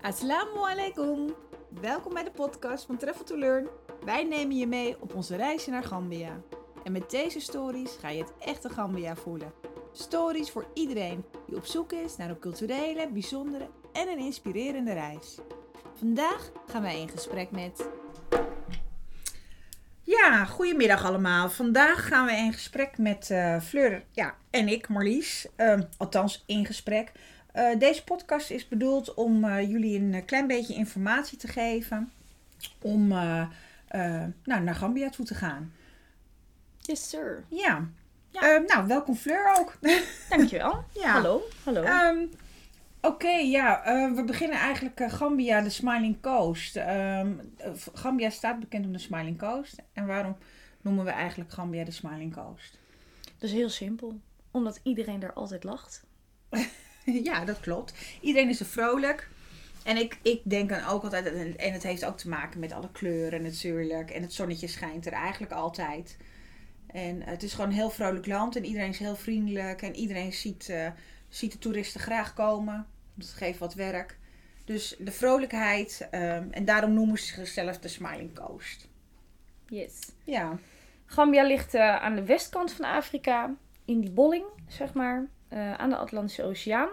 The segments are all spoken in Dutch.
Assalamu alaikum. Welkom bij de podcast van Travel to Learn. Wij nemen je mee op onze reisje naar Gambia. En met deze stories ga je het echte Gambia voelen. Stories voor iedereen die op zoek is naar een culturele, bijzondere en een inspirerende reis. Vandaag gaan wij in gesprek met. Ja, goedemiddag allemaal. Vandaag gaan we in gesprek met eh, Fleur ja, en ik, Marlies. Ehm, althans, in gesprek. Eh, deze podcast is bedoeld om eh, jullie een klein beetje informatie te geven. Om eh, eh, nou, naar Gambia toe te gaan. Yes, sir. Ja. Ja. Nou, welkom Fleur ook. Dankjewel. Ja. Hallo. Hallo. Ehm, Oké, ja, eh, we beginnen eigenlijk eh, Gambia, de Smiling Coast. Ehm, eh, Gambia staat bekend om de Smiling Coast. En waarom noemen we eigenlijk Gambia de Smiling Coast? Dat is heel simpel. Omdat iedereen daar altijd lacht. Ja, dat klopt. Iedereen is er vrolijk. En ik, ik denk dan ook altijd, en het heeft ook te maken met alle kleuren natuurlijk. En het zonnetje schijnt er eigenlijk altijd. En het is gewoon een heel vrolijk land en iedereen is heel vriendelijk. En iedereen ziet, eh, ziet de toeristen graag komen. Dat geeft wat werk. Dus de vrolijkheid. ehm, en daarom noemen ze zichzelf de Smiling Coast. Yes. Ja, Gambia ligt eh, aan de westkant van Afrika. In die bolling, zeg maar. eh, aan de Atlantische Oceaan.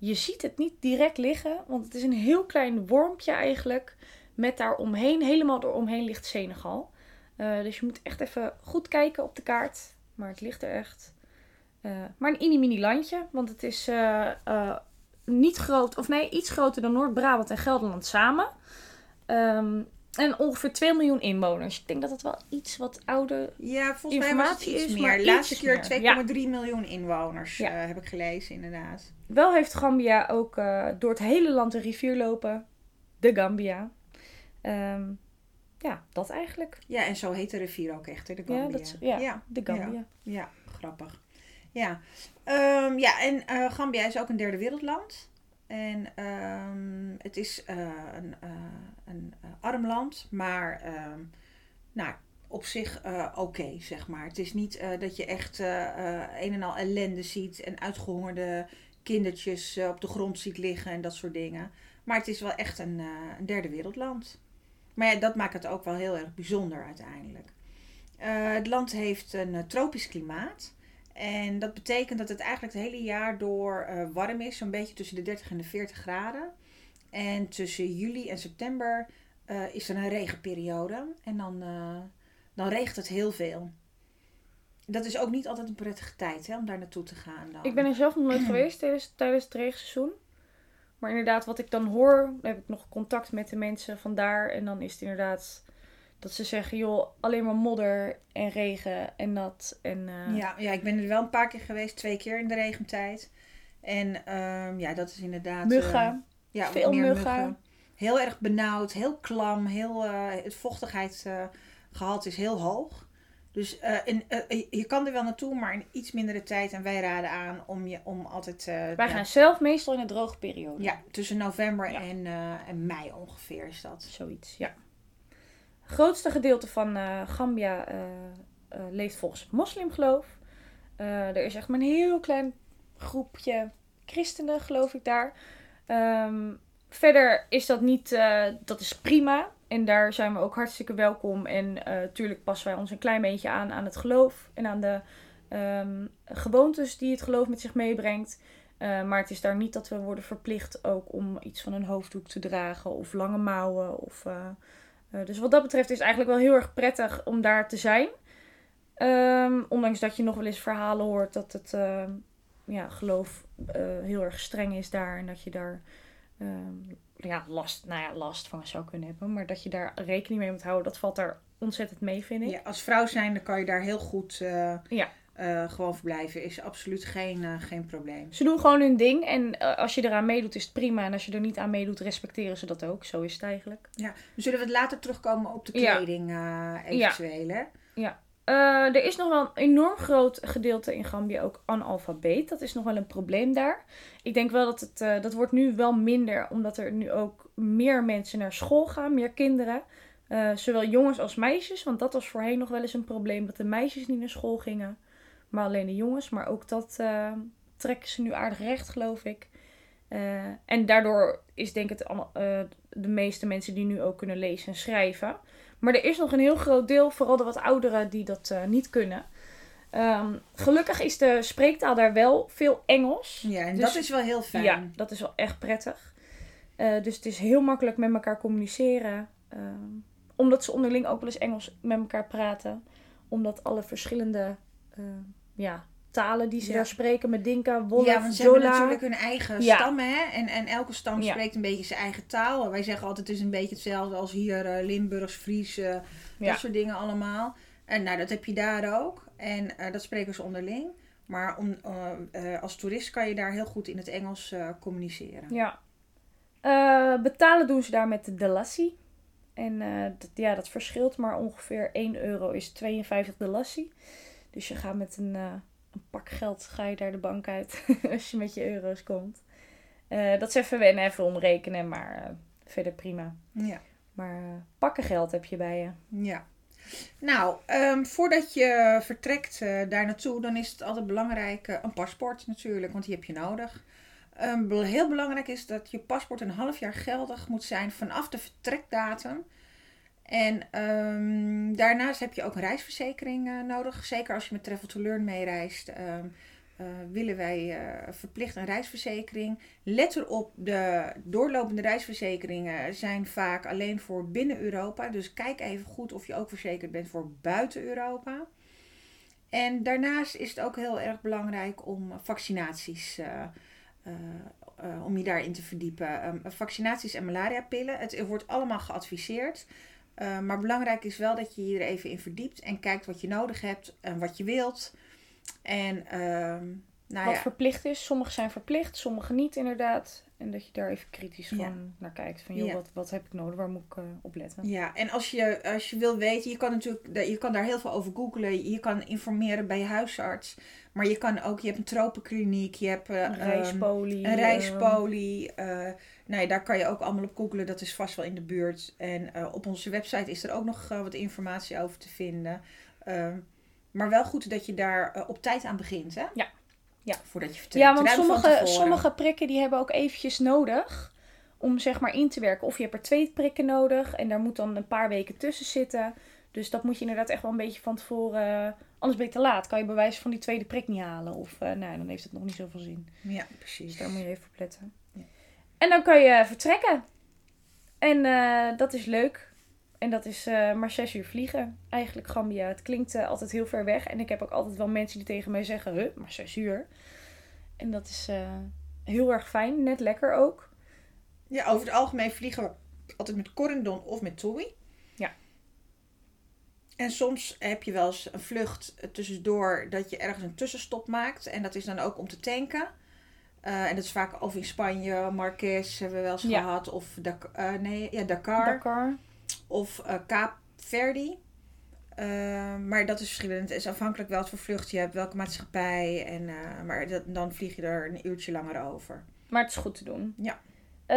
Je ziet het niet direct liggen. Want het is een heel klein wormpje eigenlijk. Met daaromheen, helemaal eromheen ligt Senegal. Eh, dus je moet echt even goed kijken op de kaart. Maar het ligt er echt. Eh, maar een mini-mini landje. Want het is eh, niet groot, of nee, iets groter dan Noord-Brabant en Gelderland samen. Ehm, en ongeveer 2 miljoen inwoners. Ik denk dat het wel iets wat ouder. ja volgens mij was het iets is meer. maar Laatste keer meer. 2,3 miljoen inwoners Ja. heb ik gelezen inderdaad. Wel heeft Gambia ook eh, door het hele land een rivier lopen. De Gambia. Ehm, ja, dat eigenlijk. Ja, en zo heet de rivier ook echt, hè, de Ja, Gambia. dat is- ja. ja, De Gambia. ja, grappig. Ja, Ehm, ja en eh, Gambia is ook een derde wereldland. En ehm, het is eh, een, een arm land, maar nou, op zich oké, zeg maar. Het is niet dat je echt een en al ellende ziet en uitgehongerde kindertjes eh, op de grond ziet liggen en dat soort dingen. Maar het is wel echt een, eh, een derde wereldland. Maar ja, dat maakt het ook wel heel erg bijzonder uiteindelijk. Eh, het land heeft een tropisch klimaat. En dat betekent dat het eigenlijk het hele jaar door warm is. Zo'n beetje tussen de 30 en de 40 graden. En tussen juli en september is er een regenperiode. En dan, dan regent het heel veel. Dat is ook niet altijd een prettige tijd hè, om daar naartoe te gaan. Dan. Ik ben er zelf nog nooit geweest tijdens, tijdens het regenseizoen. Maar inderdaad, wat ik dan hoor, heb ik nog contact met de mensen vandaar. En dan is het inderdaad dat ze zeggen, joh, alleen maar modder en regen en nat. En, eh, Ja, ja, ik ben er wel een paar keer geweest, twee keer in de regentijd. En ehm, ja, dat is inderdaad. eh, Muggen. ja, veel muggen. Heel erg benauwd, heel klam, heel, eh, het vochtigheidsgehalte is heel hoog. Dus eh, in, eh, je kan er wel naartoe, maar in iets mindere tijd. En wij raden aan om, je, om altijd. eh, Wij ja, gaan zelf meestal in de droge periode. ja, tussen november Ja. en, eh, en mei ongeveer is dat. Zoiets, ja. Het grootste gedeelte van eh, Gambia eh, eh, leeft volgens het moslimgeloof. Eh, er is echt maar een heel klein groepje christenen, geloof ik, daar. Ehm, verder is dat niet, eh, dat is prima. En daar zijn we ook hartstikke welkom. En natuurlijk passen wij ons een klein beetje aan aan het geloof. En aan de ehm, gewoontes die het geloof met zich meebrengt. Eh, maar het is daar niet dat we worden verplicht ook om iets van een hoofddoek te dragen. Of lange mouwen. Of, eh, eh, dus wat dat betreft is eigenlijk wel heel erg prettig om daar te zijn. Ehm, ondanks dat je nog wel eens verhalen hoort dat het ehm, ja, geloof eh, heel erg streng is daar. En dat je daar ja, last, nou ja, last van zou kunnen hebben. Maar dat je daar rekening mee moet houden, dat valt daar ontzettend mee, vind ik. Ja, als vrouw zijn, dan kan je daar heel goed eh, Ja. eh, gewoon verblijven. Is absoluut geen, eh, geen probleem. Ze doen gewoon hun ding. En als je eraan meedoet, is het prima. En als je er niet aan meedoet, respecteren ze dat ook. Zo is het eigenlijk. Ja, dan zullen we het later terugkomen op de Ja. kleding eh, eventueel. Hè? Eh, er is nog wel een enorm groot gedeelte in Gambia ook analfabeet. Dat is nog wel een probleem daar. Ik denk wel dat het, eh, dat wordt nu wel minder, omdat er nu ook meer mensen naar school gaan, meer kinderen. Eh, zowel jongens als meisjes, want dat was voorheen nog wel eens een probleem, dat de meisjes niet naar school gingen, maar alleen de jongens. Maar ook dat trekken ze nu aardig recht, geloof ik. En daardoor is denk ik het de meeste mensen die nu ook kunnen lezen en schrijven. Maar er is nog een heel groot deel, vooral de wat ouderen, die dat eh, niet kunnen. Ehm, gelukkig is de spreektaal daar wel veel Engels. Ja, en Dus- dat is wel heel fijn. Ja, dat is wel echt prettig. Eh, dus het is heel makkelijk met elkaar communiceren. Ehm, omdat ze onderling ook wel eens Engels met elkaar praten. Omdat alle verschillende eh, ja, talen die ze Ja. daar spreken met Dinka, Wolof, Ja, want ze hebben natuurlijk hun eigen Ja. stammen, hè? En, en elke stam Ja. spreekt een beetje zijn eigen taal. Wij zeggen altijd, het is een beetje hetzelfde als hier eh, Limburgs, Fries, eh, Ja. dat soort dingen allemaal. En nou, dat heb je daar ook. En eh, dat spreken ze onderling. Maar om, als toerist kan je daar heel goed in het Engels communiceren. Ja. Betalen doen ze daar met de Delassie. En dat, ja, dat verschilt, maar ongeveer 1 euro is 52 Delassie. Dus je gaat met een, een pak geld ga je daar de bank uit als je met je euro's komt. Eh, dat is even wennen, even omrekenen, maar eh, verder prima. Ja. Maar eh, pakken geld heb je bij je. Ja. Nou, ehm, voordat je vertrekt daar naartoe, dan is het altijd belangrijk een paspoort natuurlijk, want die heb je nodig. Ehm, heel belangrijk is dat je paspoort een half jaar geldig moet zijn vanaf de vertrekdatum. En ehm, daarnaast heb je ook een reisverzekering eh, nodig. Zeker als je met Travel to Learn meereist, eh, willen wij eh, verplicht een reisverzekering. Let erop, de doorlopende reisverzekeringen zijn vaak alleen voor binnen Europa. Dus kijk even goed of je ook verzekerd bent voor buiten Europa. En daarnaast is het ook heel erg belangrijk om vaccinaties, om je daarin te verdiepen. Ehm, vaccinaties en malariapillen, het wordt allemaal geadviseerd. Eh, maar belangrijk is wel dat je je er even in verdiept en kijkt wat je nodig hebt en wat je wilt. En ehm, nou Wat ja, verplicht is. Sommige zijn verplicht, sommige niet inderdaad. En dat je daar even kritisch Ja. van naar kijkt. Van joh, Ja. wat, wat heb ik nodig? Waar moet ik eh, op letten? Ja, en als je, als je wil weten, je kan natuurlijk je kan daar heel veel over googlen. Je kan informeren bij je huisarts. Maar je kan ook, je hebt een tropenkliniek, je hebt eh, Een reispolie. een eh, reispolie. eh, nou ja, daar kan je ook allemaal op googlen, dat is vast wel in de buurt. En op onze website is er ook nog wat informatie over te vinden. Ehm, maar wel goed dat je daar op tijd aan begint, hè? Ja. Ja. Voordat je vertrekt. Ja, want Ruim sommige, sommige prikken die hebben ook eventjes nodig om zeg maar in te werken. Of je hebt er twee prikken nodig en daar moet dan een paar weken tussen zitten. Dus dat moet je inderdaad echt wel een beetje van tevoren... eh, Anders ben je te laat. Kan je bewijs van die tweede prik niet halen. Of eh, nou, dan heeft het nog niet zoveel zin. Ja, Dus precies. daar moet je even op letten. Ja. En dan kan je vertrekken. En eh, dat is leuk. En dat is eh, maar zes uur vliegen. Eigenlijk Gambia. Het klinkt eh, altijd heel ver weg. En ik heb ook altijd wel mensen die tegen mij zeggen... Huh, maar zes uur. En dat is eh, heel erg fijn. Net lekker ook. Ja, over het algemeen vliegen we altijd met Corendon of met TUI. Ja. En soms heb je wel eens een vlucht tussendoor dat je ergens een tussenstop maakt. En dat is dan ook om te tanken. En dat is vaak of in Spanje, Marques hebben we wel eens Ja. gehad. Of Dak- nee, ja, Dakar. Dakar. Of eh Kaap Verdi. Eh, maar dat is verschillend. Het is afhankelijk wel wat voor vlucht je hebt, welke maatschappij. En, eh, maar dat, dan vlieg je er een uurtje langer over. Maar het is goed te doen. Ja. Eh,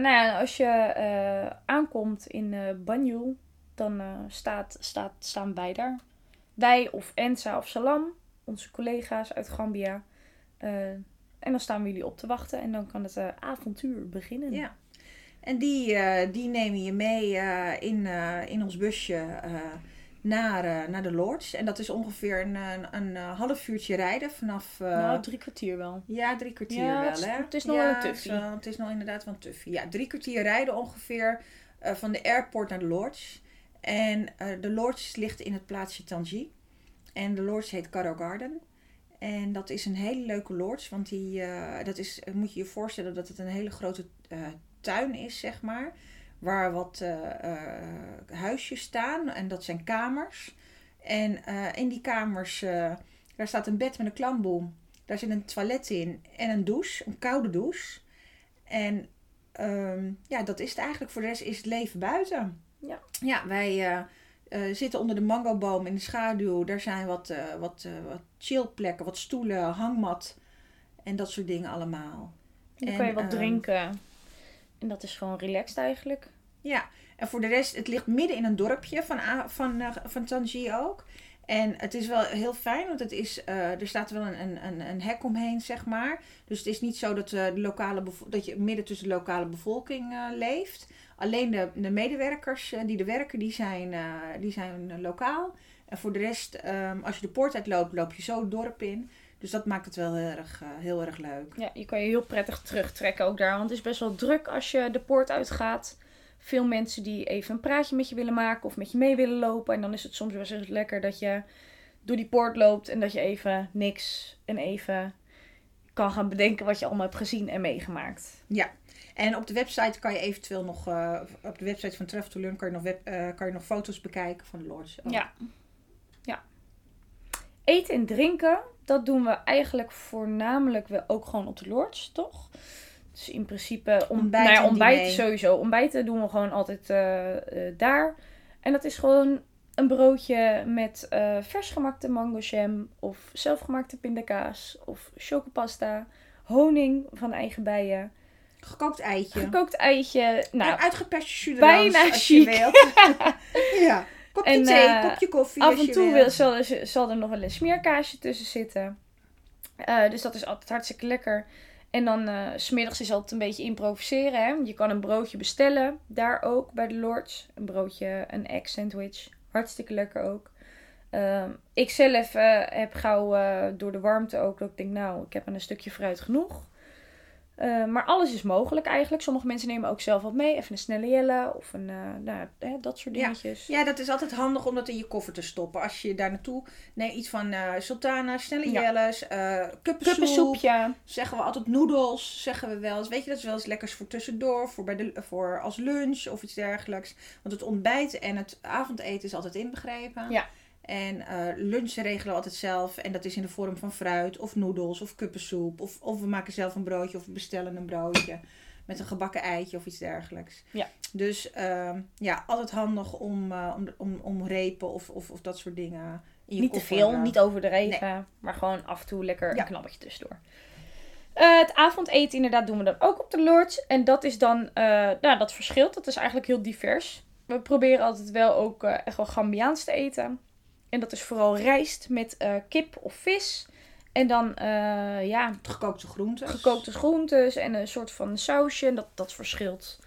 nou ja, als je eh, aankomt in eh Banjul, dan eh, staat, staat, staan wij daar. Wij of Ensa of Salam, onze collega's uit Gambia. Eh, en dan staan we jullie op te wachten en dan kan het eh, avontuur beginnen. Ja. En die, eh, die nemen je mee eh, in, eh, in ons busje naar, naar de Lords. En dat is ongeveer een, een, een half uurtje rijden vanaf... eh, Nou, drie kwartier wel. ja, drie kwartier Ja, wel, het is- hè? het is nog ja, wel een het is tuffie. Het is nog inderdaad wel een tuffie. Ja, drie kwartier rijden ongeveer van de airport naar de Lords. En de Lords ligt in het plaatsje Tangi. En de Lords heet Caro Garden. En dat is een hele leuke lords, want die, dat is, moet je je voorstellen dat het een hele grote tuin is, zeg maar. Waar wat eh, eh, huisjes staan en dat zijn kamers. En eh, in die kamers, daar staat een bed met een klamboom. Daar zit een toilet in en een douche, een koude douche. En ehm, ja, dat is het eigenlijk. Voor de rest is het leven buiten. Ja. Ja, wij zitten onder de mangoboom in de schaduw. Daar zijn wat, wat, eh, wat chillplekken, wat stoelen, hangmat en dat soort dingen allemaal. En dan En, kan je wat ehm, drinken. En dat is gewoon relaxed eigenlijk. Ja, en voor de rest, het ligt midden in een dorpje van, van, eh, van Tangier ook. En het is wel heel fijn, want het is, eh, er staat wel een, een, een hek omheen, zeg maar. Dus het is niet zo dat, uh, de lokale dat je midden tussen de lokale bevolking leeft. Alleen de, de medewerkers die er werken, die zijn, die zijn lokaal. En voor de rest, um, als je de poort uitloopt, loop je zo het dorp in. Dus dat maakt het wel heel erg, heel erg leuk. Ja, je kan je heel prettig terugtrekken ook daar. Want het is best wel druk als je de poort uitgaat veel mensen die even een praatje met je willen maken of met je mee willen lopen. En dan is het soms wel eens lekker dat je door die poort loopt en dat je even niks en even kan gaan bedenken wat je allemaal hebt gezien en meegemaakt. Ja, en op de website kan je eventueel nog, uh, op de website van Travel to Learn kan je nog, web, uh, kan je nog foto's bekijken van de lodge. Oh. Ja. Eten en drinken, dat doen we eigenlijk voornamelijk wel ook gewoon op de lodge, toch? Dus in principe, om, ontbijten, nou ja, ontbijten sowieso. Ontbijten doen we gewoon altijd uh, uh, daar. En dat is gewoon een broodje met uh, versgemakte mango jam of zelfgemaakte pindakaas of chocopasta, honing van eigen bijen. Gekookt eitje. Gekookt eitje. Nou, en uitgeperste bijna als chic. je wilt. ja. Kopje en, thee, kopje koffie. Af en toe wil, zal, er, zal er nog wel een smeerkaasje tussen zitten. dus dat is altijd hartstikke lekker. En dan uh, smiddags is altijd een beetje improviseren. Hè? Je kan een broodje bestellen, daar ook bij de Lords. Een broodje, een egg sandwich. Hartstikke lekker ook. Uh, ik zelf uh, heb gauw door de warmte ook dat ik denk, nou, ik heb een stukje fruit genoeg. Uh, maar alles is mogelijk eigenlijk. Sommige mensen nemen ook zelf wat mee. Even een snelle jelle of een, uh, nou, hè, dat soort dingetjes. Ja. ja, dat is altijd handig om dat in je koffer te stoppen. Als je daar naartoe... Nee, iets van uh, sultana, snelle ja. jelles, kuppensoep. Zeggen we altijd noedels, zeggen we wel eens. Weet je, dat is wel eens lekkers voor tussendoor, voor, bij de, voor als lunch of iets dergelijks. Want het ontbijt en het avondeten is altijd inbegrepen. Ja. En uh, lunch regelen we altijd zelf. En dat is in de vorm van fruit of noedels of kuppensoep. Of, of we maken zelf een broodje of we bestellen een broodje. Met een gebakken eitje of iets dergelijks. Ja. Dus uh, ja, altijd handig om, uh, om, om, om repen of, of, of dat soort dingen in je Niet te veel, niet overdreven. Nee. Maar gewoon af en toe lekker ja. een knabbetje tussendoor. Uh, het avondeten inderdaad doen we dan ook op de Lords. En dat is dan, nou dat verschilt. Dat is eigenlijk heel divers. We proberen altijd wel ook echt wel Gambiaans te eten. En dat is vooral rijst met uh, kip of vis. En dan, uh, ja... Gekookte groenten. Gekookte groentes en een soort van sausje. Dat, dat verschilt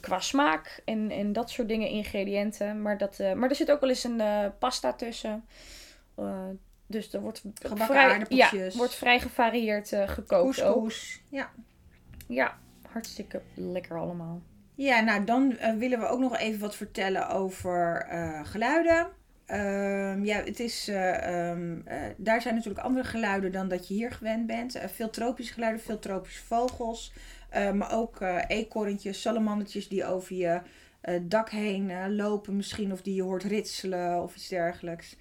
qua smaak en, en dat soort dingen, ingrediënten. Maar, dat, uh, maar er zit ook wel eens een pasta tussen. dus er wordt vrij, ja, wordt vrij gevarieerd gekookt Couscous. ook. Ja. Ja, hartstikke lekker allemaal. Ja, nou dan willen we ook nog even wat vertellen over geluiden. Um, ja, het is, uh, um, uh, daar zijn natuurlijk andere geluiden dan dat je hier gewend bent. Uh, veel tropische geluiden, veel tropische vogels. maar ook eekhoorntjes, salamandertjes die over je dak heen lopen misschien. Of die je hoort ritselen of iets dergelijks.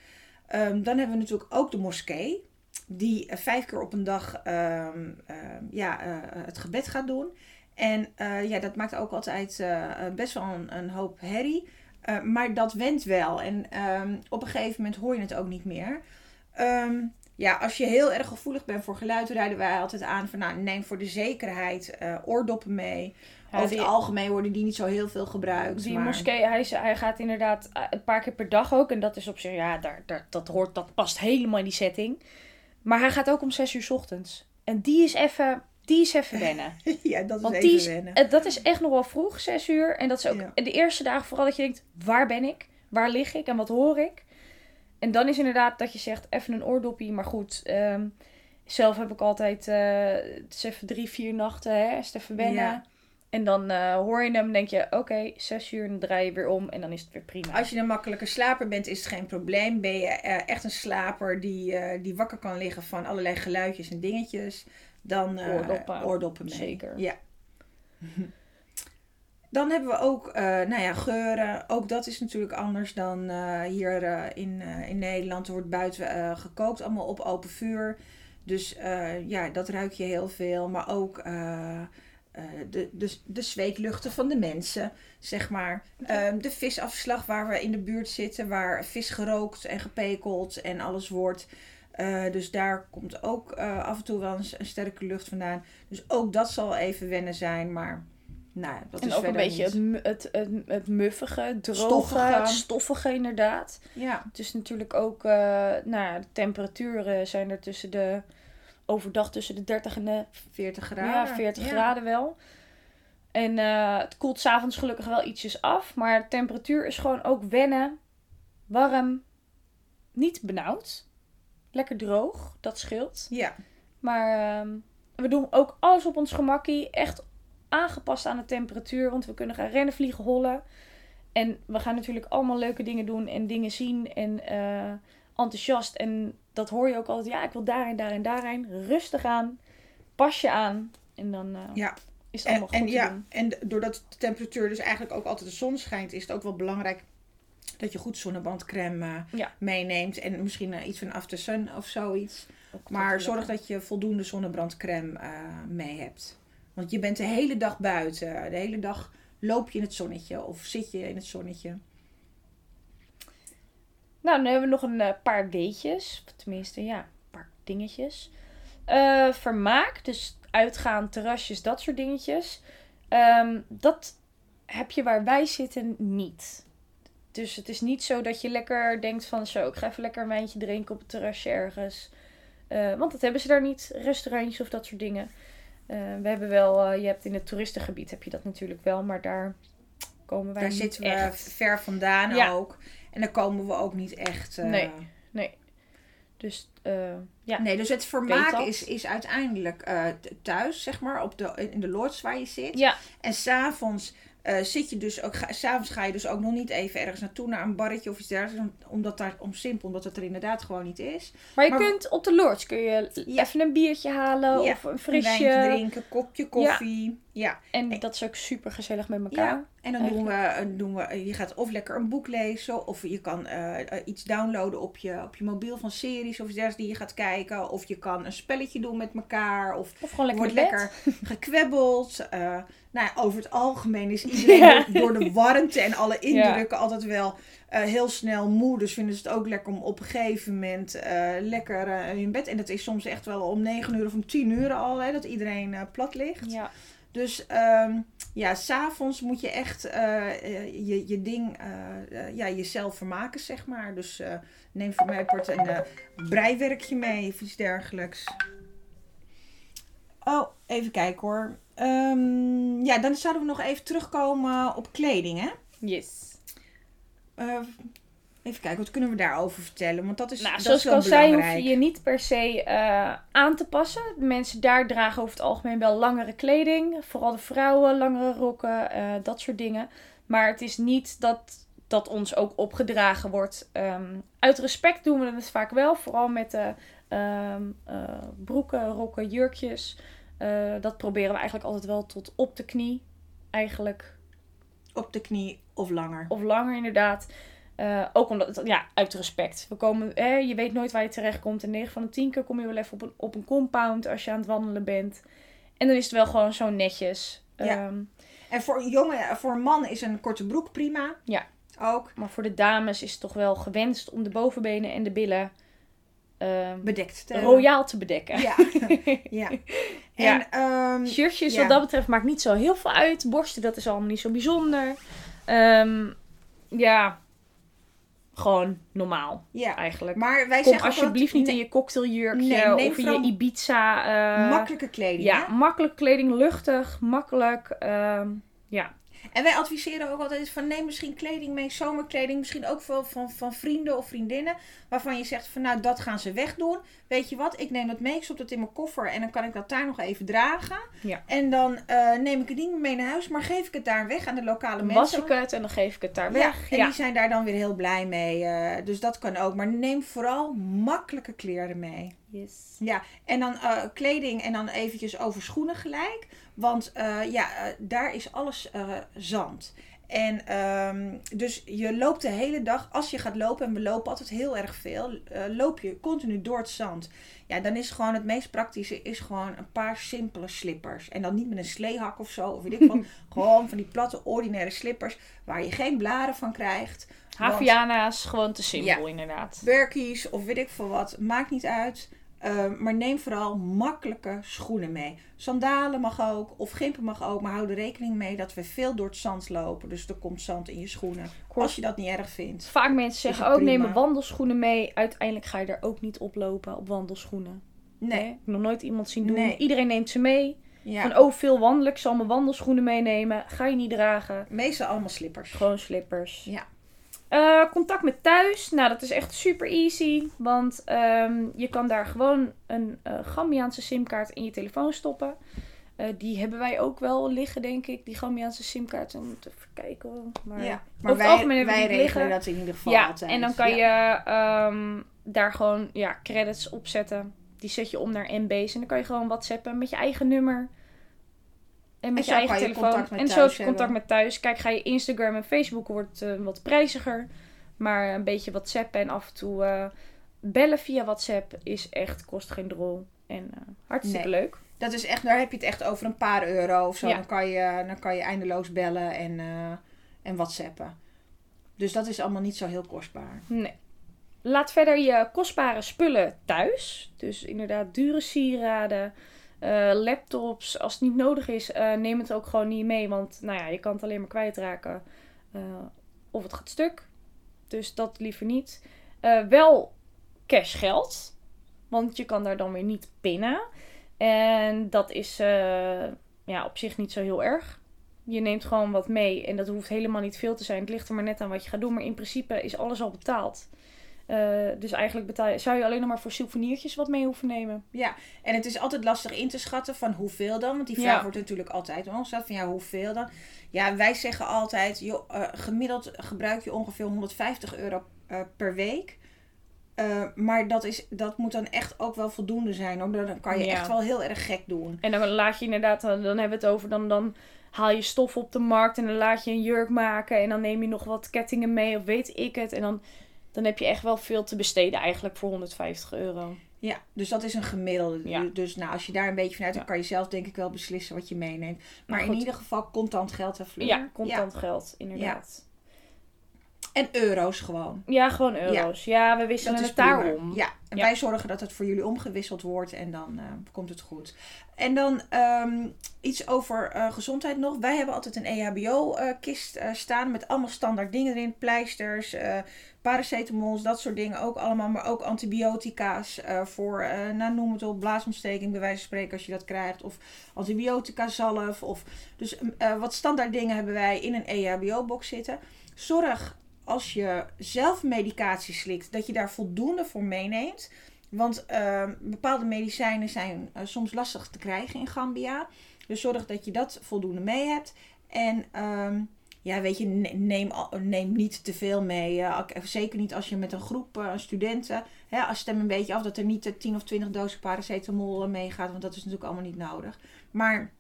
Um, dan hebben we natuurlijk ook de moskee. Die vijf keer op een dag ja, het gebed gaat doen. En ja, dat maakt ook altijd best wel een, een hoop herrie. Uh, maar dat went wel. En um, op een gegeven moment hoor je het ook niet meer. Um, ja, als je heel erg gevoelig bent voor geluid, rijden wij altijd aan van nou, neem voor de zekerheid uh, oordoppen mee. Ja, Over het algemeen worden die niet zo heel veel gebruikt. Die maar... moskee, hij, hij gaat inderdaad eh, een paar keer per dag ook. En dat is op zich, ja, daar, daar, dat, hoort, dat past helemaal in die setting. Maar hij gaat ook om 6 uur s ochtends. En die is even die is even wennen. ja, dat is Want even die is, wennen. Dat is echt nog wel vroeg, zes uur. En dat is ook ja. de eerste dagen vooral dat je denkt, waar ben ik? Waar lig ik en wat hoor ik? En dan is inderdaad dat je zegt, even een oordoppie. Maar goed, um, zelf heb ik altijd, uh, het is even drie, vier nachten, hè, is even wennen. Ja. En dan uh, hoor je hem denk je, oké, okay, zes uur, dan draai je weer om en dan is het weer prima. Als je een makkelijke slaper bent, is het geen probleem. Ben je uh, echt een slaper die, uh, die wakker kan liggen van allerlei geluidjes en dingetjes, dan oordoppen. oordoppen mee. Zeker. Ja. Dan hebben we ook nou ja, geuren. Ook dat is natuurlijk anders dan hier in, in Nederland. Er wordt buiten gekookt, allemaal op open vuur. Dus ja, dat ruik je heel veel. Maar ook uh, de, de, de zweetluchten van de mensen, zeg maar. Uh, de visafslag waar we in de buurt zitten, waar vis gerookt en gepekeld en alles wordt. Uh, dus daar komt ook af en toe wel een, een, sterke lucht vandaan. Dus ook dat zal even wennen zijn, maar Nou, dat en is ook een beetje het, het, het, het muffige, droge, Stoffige. het stoffige inderdaad. Ja, Het is natuurlijk ook, eh, nou de temperaturen zijn er tussen de, overdag tussen de 30 en de 40 graden. ja, 40 Ja. graden wel. En eh, het koelt s'avonds gelukkig wel ietsjes af. Maar de temperatuur is gewoon ook wennen. Warm. Niet benauwd. Lekker droog. Dat scheelt. Ja, Maar ehm, we doen ook alles op ons gemakkie. Echt aangepast aan de temperatuur. Want we kunnen gaan rennen, vliegen, hollen. En we gaan natuurlijk allemaal leuke dingen doen. En dingen zien. En eh, enthousiast. En dat hoor je ook altijd. Ja, ik wil daarheen, daarheen, daarheen. Rustig aan. Pas je aan. En dan eh, ja. is het En, allemaal goed en, te ja, doen. en doordat de temperatuur dus eigenlijk ook altijd de zon schijnt, is het ook wel belangrijk dat je goed zonnebandcrème eh, Ja. meeneemt. En misschien eh, iets van After Sun of zoiets. Ook Maar zorg dat je voldoende zonnebrandcrème eh, mee hebt. Want je bent de hele dag buiten. De hele dag loop je in het zonnetje of zit je in het zonnetje. Nou, dan hebben we nog een paar weetjes. Tenminste, ja, een paar dingetjes. Vermaak, dus uitgaan, terrasjes, dat soort dingetjes. Ehm, dat heb je waar wij zitten niet. Dus het is niet zo dat je lekker denkt van zo, ik ga even lekker een wijntje drinken op het terrasje ergens. Eh, want dat hebben ze daar niet, restaurantjes of dat soort dingen. Eh, we hebben wel, eh, je hebt in het toeristengebied heb je dat natuurlijk wel, maar daar komen wij Daar niet zitten we echt. ver vandaan Ja. ook. En daar komen we ook niet echt. eh, Nee. Dus ja, Nee, dus het vermaak is, is uiteindelijk thuis, zeg maar, op de, in de lodge waar je zit. ja, En s'avonds eh zit je dus ook, ga- s'avonds ga je dus ook nog niet even ergens naartoe naar een barretje of iets dergelijks. om- Omdat daar, om simpel, omdat het er inderdaad gewoon niet is. Maar je Maar- kunt op de lodge kun je Ja. even een biertje halen Ja, of een Een frisje. wijntje drinken, kopje koffie. Ja. En dat is ook super gezellig met elkaar. Ja. En dan doen we, doen we, je gaat of lekker een boek lezen, of je kan eh, eh, iets downloaden op je, op je mobiel van series of iets die je gaat kijken. Of je kan een spelletje doen met elkaar. Of Of gewoon Er lekker wordt lekker gekwebbeld. Eh, nou, ja, over het algemeen is iedereen Ja. door, de warmte en alle indrukken altijd wel heel snel moe. Dus vinden ze het ook lekker om op een gegeven moment lekker in bed. En dat is soms echt wel om 9 uur of om 10 uur al, hè, dat iedereen plat ligt. Ja. Dus ehm ja, s'avonds moet je echt eh, eh, je, je ding, eh, ja, jezelf vermaken, zeg maar. Dus neem voor mij part een breiwerkje mee of iets dergelijks. Oh, even kijken hoor. Ehm, ja, dan zouden we nog even terugkomen op kleding, hè? Yes. Even kijken, wat kunnen we daarover vertellen? Want dat is, Nou, dat zoals is ik wel al zei, hoef belangrijk. je je niet per se eh, aan te passen. De mensen daar dragen over het algemeen wel langere kleding. Vooral de vrouwen, langere rokken, eh, dat soort dingen. Maar het is niet dat dat ons ook opgedragen wordt. Ehm, uit respect doen we het vaak wel. Vooral met de ehm, eh, broeken, rokken, jurkjes. Dat proberen we eigenlijk altijd wel tot op de knie. Eigenlijk Op de knie of langer. of langer inderdaad. Eh, ook omdat, ja, uit respect. We komen, hè, je weet nooit waar je terecht komt. En 9 van de 10 keer kom je wel even op een, op een compound als je aan het wandelen bent. En dan is het wel gewoon zo netjes. Ja. Ehm, En voor een jongen, voor een man is een korte broek prima. Ja. Ook maar voor de dames is het toch wel gewenst om de bovenbenen en de billen ehm, bedekt te royaal te bedekken. Ja. ja. Ja. En ehm, Shirtjes Ja. wat dat betreft maakt niet zo heel veel uit. Borsten, dat is allemaal niet zo bijzonder. Ehm, ja, gewoon normaal ja. eigenlijk. Maar wij Kom zeggen ook alsjeblieft niet in je cocktailjurkje Nee, of in je Ibiza. eh, makkelijke kleding. Ja, hè? makkelijk kleding, luchtig, makkelijk. ehm, ja, En wij adviseren ook altijd van neem misschien kleding mee, zomerkleding, misschien ook wel van, van vrienden of vriendinnen, waarvan je zegt van nou dat gaan ze wegdoen. Weet je wat, ik neem dat mee, ik stop dat in mijn koffer en dan kan ik dat daar nog even dragen. Ja. En dan eh, neem ik het niet meer mee naar huis, maar geef ik het daar weg aan de lokale mensen. was ik het en dan geef ik het daar Ja, weg. en Ja, die zijn daar dan weer heel blij mee. eh, dus dat kan ook. Maar neem vooral makkelijke kleren mee. Yes. Ja, en dan eh, kleding en dan eventjes over schoenen gelijk. Want eh, ja, eh, daar is alles eh, zand. En ehm, dus je loopt de hele dag, als je gaat lopen, en we lopen altijd heel erg veel, loop je continu door het zand. Ja, dan is gewoon het meest praktische is gewoon een paar simpele slippers. En dan niet met een sleehak of zo, of weet ik wat. gewoon van die platte, ordinaire slippers, waar je geen blaren van krijgt. Haviana's, gewoon te simpel inderdaad. Berkies of weet ik veel wat, maakt niet uit. Uh, maar neem vooral makkelijke schoenen mee. Sandalen mag ook, of gimpen mag ook, maar hou er rekening mee dat we veel door het zand lopen. Dus er komt zand in je schoenen. Als je dat niet erg vindt. Vaak mensen zeggen ook, neem wandelschoenen mee. Uiteindelijk ga je er ook niet op lopen op wandelschoenen. Nee. nee. Ik heb nog nooit iemand zien doen. Nee. Iedereen neemt ze mee. Ja. Van, oh, veel wandelen. Ik zal mijn wandelschoenen meenemen. Ga je niet dragen. Meestal allemaal slippers. Gewoon slippers. Ja. Uh, contact met thuis. Nou, dat is echt super easy. Want um, je kan daar gewoon een uh, Gambiaanse simkaart in je telefoon stoppen. Uh, die hebben wij ook wel liggen, denk ik. Die Gambiaanse simkaart. Dan moet even kijken. Maar, ja, maar wij, wij regelen dat in ieder geval ja, altijd. En dan kan je um, daar gewoon ja, credits op zetten. Die zet je om naar MB's. En dan kan je gewoon whatsappen met je eigen nummer. En met je eigen telefoon. en zo is contact met thuis. Kijk, ga je Instagram en Facebook wordt uh, wat prijziger. Maar een beetje WhatsApp en af en toe uh, bellen via WhatsApp is echt, kost geen drol. En uh, hartstikke leuk. Dat is echt, daar heb je het echt over een paar euro of zo. Dan, kan je, dan kan je eindeloos bellen en, en WhatsAppen. Dus dat is allemaal niet zo heel kostbaar. Nee. Laat verder je kostbare spullen thuis. Dus inderdaad dure sieraden. Uh, laptops, als het niet nodig is, uh, neem het ook gewoon niet mee. Want nou ja, je kan het alleen maar kwijtraken. Uh, of het gaat stuk. Dus dat liever niet. wel cashgeld. Want je kan daar dan weer niet pinnen. En dat is ja, op zich niet zo heel erg. Je neemt gewoon wat mee. En dat hoeft helemaal niet veel te zijn. Het ligt er maar net aan wat je gaat doen. Maar in principe is alles al betaald. Uh, dus eigenlijk betaal zou je alleen nog maar voor souvenirtjes wat mee hoeven nemen. Ja, en het is altijd lastig in te schatten van hoeveel dan. Want die vraag wordt natuurlijk altijd ongesteld van ja, hoeveel dan? Ja, wij zeggen altijd, joh, uh, gemiddeld gebruik je ongeveer 150 euro uh, per week. maar dat, is, dat moet dan echt ook wel voldoende zijn. Hoor. Dan kan je echt wel heel erg gek doen. En dan laat je inderdaad, dan hebben we het over, dan, dan haal je stof op de markt en dan laat je een jurk maken. En dan neem je nog wat kettingen mee of weet ik het. En dan dan heb je echt wel veel te besteden eigenlijk voor 150 euro. Ja, dus dat is een gemiddelde. Ja. Dus nou, als je daar een beetje vanuit, dan kan je zelf denk ik wel beslissen wat je meeneemt. Maar, in ieder geval contant geld en vloer. Ja, contant geld, inderdaad. En euro's gewoon. Ja, gewoon euro's. Ja, we wisselen het daarom. Ja, en wij zorgen dat het voor jullie omgewisseld wordt en dan uh, komt het goed. En dan um, iets over uh, gezondheid nog. Wij hebben altijd een EHBO-kist uh, staan met allemaal standaard dingen erin. Pleisters, paracetamols, dat soort dingen ook allemaal. Maar ook antibiotica's voor, nou noem het op, blaasontsteking bij wijze van spreken als je dat krijgt. Of antibiotica zalf. Of, dus wat standaard dingen hebben wij in een EHBO-box zitten. Zorg als je zelf medicatie slikt, dat je daar voldoende voor meeneemt. Want ehm, bepaalde medicijnen zijn uh, soms lastig te krijgen in Gambia. Dus zorg dat je dat voldoende mee hebt. En um, ja, weet je, neem, neem niet te veel mee. Uh, zeker niet als je met een groep studenten. Hè, als stem een beetje af dat er niet 10 of 20 dozen paracetamol meegaat. Want dat is natuurlijk allemaal niet nodig. Maar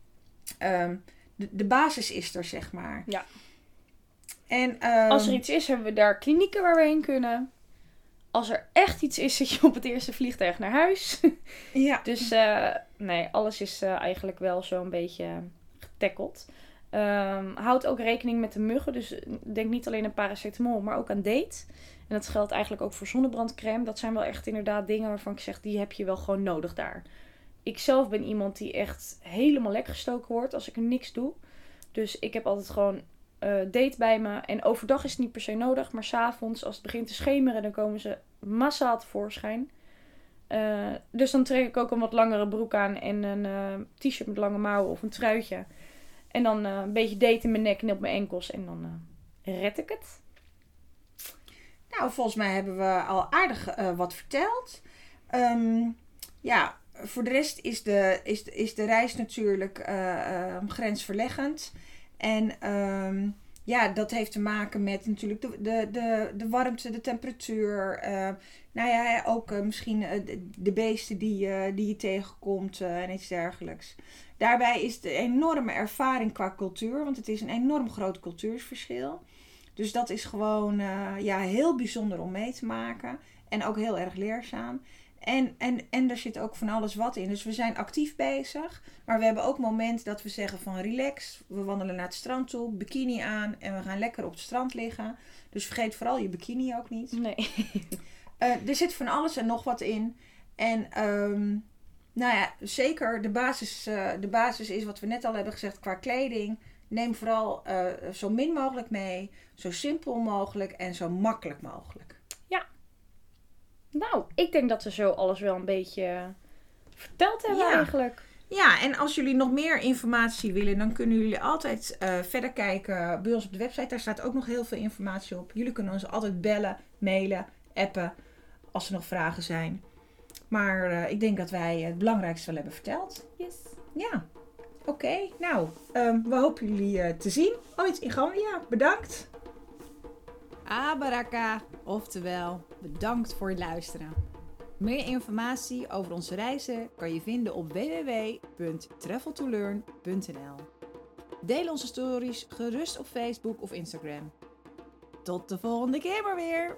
um, de, de basis is er, zeg maar. Ja. En, Als er ehm, iets is, hebben we daar klinieken waar we heen kunnen. Als er echt iets is, zit je op het eerste vliegtuig naar huis. ja. Dus uh, nee, alles is uh, eigenlijk wel zo'n beetje getackeld. Um, houd ook rekening met de muggen. Dus denk niet alleen aan paracetamol, maar ook aan date. En dat geldt eigenlijk ook voor zonnebrandcrème. Dat zijn wel echt inderdaad dingen waarvan ik zeg, die heb je wel gewoon nodig daar. Ik zelf ben iemand die echt helemaal lek gestoken wordt als ik er niks doe. Dus ik heb altijd gewoon uh, date bij me. En overdag is het niet per se nodig, maar s'avonds, als het begint te schemeren, dan komen ze massaal tevoorschijn. Uh, dus dan trek ik ook een wat langere broek aan en een uh, t-shirt met lange mouwen of een truitje. En dan een beetje date in mijn nek en op mijn enkels en dan red ik het. Nou, volgens mij hebben we al aardig wat verteld. Um, ja, voor de rest is de, is is de reis natuurlijk grensverleggend. En um, ja, dat heeft te maken met natuurlijk de, de, de, de warmte, de temperatuur. Uh, nou ja, ook uh, misschien uh, de, beesten die, die je tegenkomt en iets dergelijks. Daarbij is de enorme ervaring qua cultuur, want het is een enorm groot cultuursverschil. Dus dat is gewoon ja, heel bijzonder om mee te maken. En ook heel erg leerzaam. En, en, en er zit ook van alles wat in. Dus we zijn actief bezig. Maar we hebben ook moment dat we zeggen van relax. We wandelen naar het strand toe, bikini aan en we gaan lekker op het strand liggen. Dus vergeet vooral je bikini ook niet. Nee. Uh, er zit van alles en nog wat in. En ehm, nou ja, zeker de basis, eh, de basis is wat we net al hebben gezegd qua kleding. Neem vooral eh, zo min mogelijk mee, zo simpel mogelijk en zo makkelijk mogelijk. Nou, ik denk dat we zo alles wel een beetje verteld hebben Ja. eigenlijk. Ja, en als jullie nog meer informatie willen, dan kunnen jullie altijd eh, verder kijken bij ons op de website. Daar staat ook nog heel veel informatie op. Jullie kunnen ons altijd bellen, mailen, appen als er nog vragen zijn. Maar eh, ik denk dat wij het belangrijkste wel hebben verteld. Yes. Ja, oké. Nou, ehm, we hopen jullie eh, te zien ooit in Gambia. Bedankt. Abaraka, oftewel bedankt voor het luisteren. Meer informatie over onze reizen kan je vinden op www.traveltolearn.nl. Deel onze stories gerust op Facebook of Instagram. Tot de volgende keer maar weer!